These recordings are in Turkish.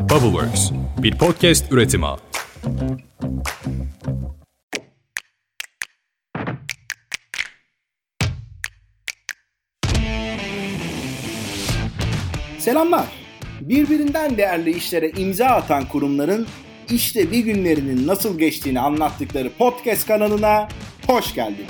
Bubbleworks, bir podcast üretimi. Selamlar. Birbirinden değerli işlere imza atan kurumların işte bir günlerinin nasıl geçtiğini anlattıkları podcast kanalına hoş geldin.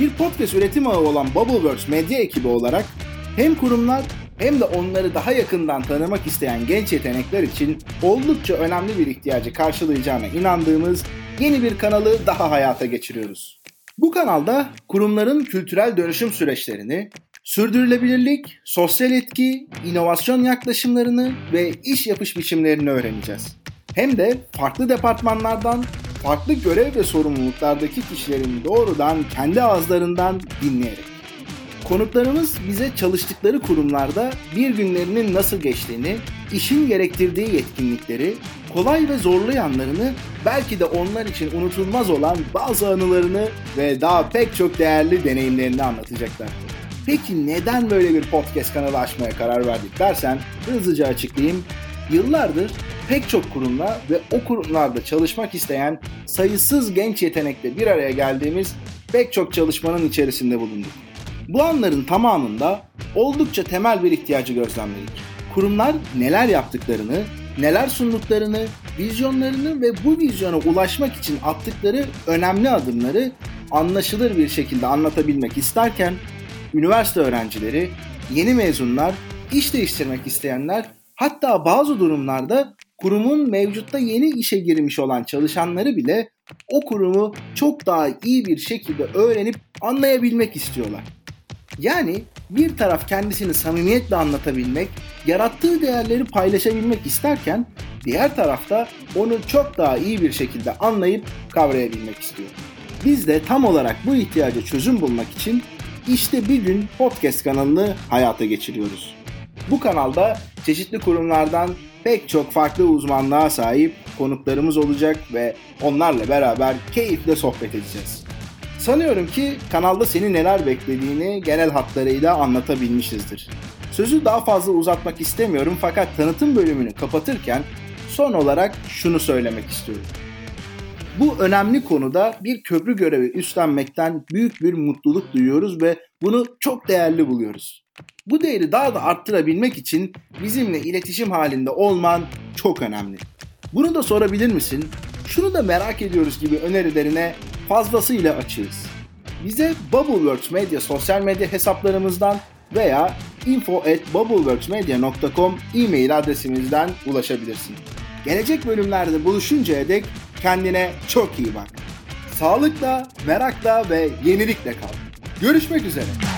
Bir podcast üretim ağı olan Bubbleworks medya ekibi olarak hem kurumlar hem de onları daha yakından tanımak isteyen genç yetenekler için oldukça önemli bir ihtiyacı karşılayacağına inandığımız yeni bir kanalı daha hayata geçiriyoruz. Bu kanalda kurumların kültürel dönüşüm süreçlerini, sürdürülebilirlik, sosyal etki, inovasyon yaklaşımlarını ve iş yapış biçimlerini öğreneceğiz. Hem de farklı departmanlardan, farklı görev ve sorumluluklardaki kişilerin doğrudan kendi ağızlarından dinleyerek. Konuklarımız bize çalıştıkları kurumlarda bir günlerinin nasıl geçtiğini, işin gerektirdiği yetkinlikleri, kolay ve zorlu yanlarını, belki de onlar için unutulmaz olan bazı anılarını ve daha pek çok değerli deneyimlerini anlatacaklar. Peki neden böyle bir podcast kanalı açmaya karar verdik dersen hızlıca açıklayayım. Yıllardır pek çok kurumla ve o kurumlarda çalışmak isteyen sayısız genç yetenekle bir araya geldiğimiz pek çok çalışmanın içerisinde bulunduk. Bu anların tamamında oldukça temel bir ihtiyacı gözlemledik. Kurumlar neler yaptıklarını, neler sunduklarını, vizyonlarını ve bu vizyona ulaşmak için attıkları önemli adımları anlaşılır bir şekilde anlatabilmek isterken üniversite öğrencileri, yeni mezunlar, iş değiştirmek isteyenler hatta bazı durumlarda kurumun mevcutta yeni işe girmiş olan çalışanları bile o kurumu çok daha iyi bir şekilde öğrenip anlayabilmek istiyorlar. Yani bir taraf kendisini samimiyetle anlatabilmek, yarattığı değerleri paylaşabilmek isterken diğer tarafta onu çok daha iyi bir şekilde anlayıp kavrayabilmek istiyor. Biz de tam olarak bu ihtiyaca çözüm bulmak için işte bir gün podcast kanalını hayata geçiriyoruz. Bu kanalda çeşitli kurumlardan pek çok farklı uzmanlığa sahip konuklarımız olacak ve onlarla beraber keyifle sohbet edeceğiz. Sanıyorum ki kanalda seni neler beklediğini genel hatlarıyla anlatabilmişizdir. Sözü daha fazla uzatmak istemiyorum fakat tanıtım bölümünü kapatırken son olarak şunu söylemek istiyorum. Bu önemli konuda bir köprü görevi üstlenmekten büyük bir mutluluk duyuyoruz ve bunu çok değerli buluyoruz. Bu değeri daha da arttırabilmek için bizimle iletişim halinde olman çok önemli. Bunu da sorabilir misin? Şunu da merak ediyoruz gibi önerilerine fazlasıyla açığız. Bize Bubbleworks Media sosyal medya hesaplarımızdan veya info at bubbleworksmedia.com e-mail adresimizden ulaşabilirsin. Gelecek bölümlerde buluşuncaya dek kendine çok iyi bak. Sağlıkla, merakla ve yenilikle kal. Görüşmek üzere.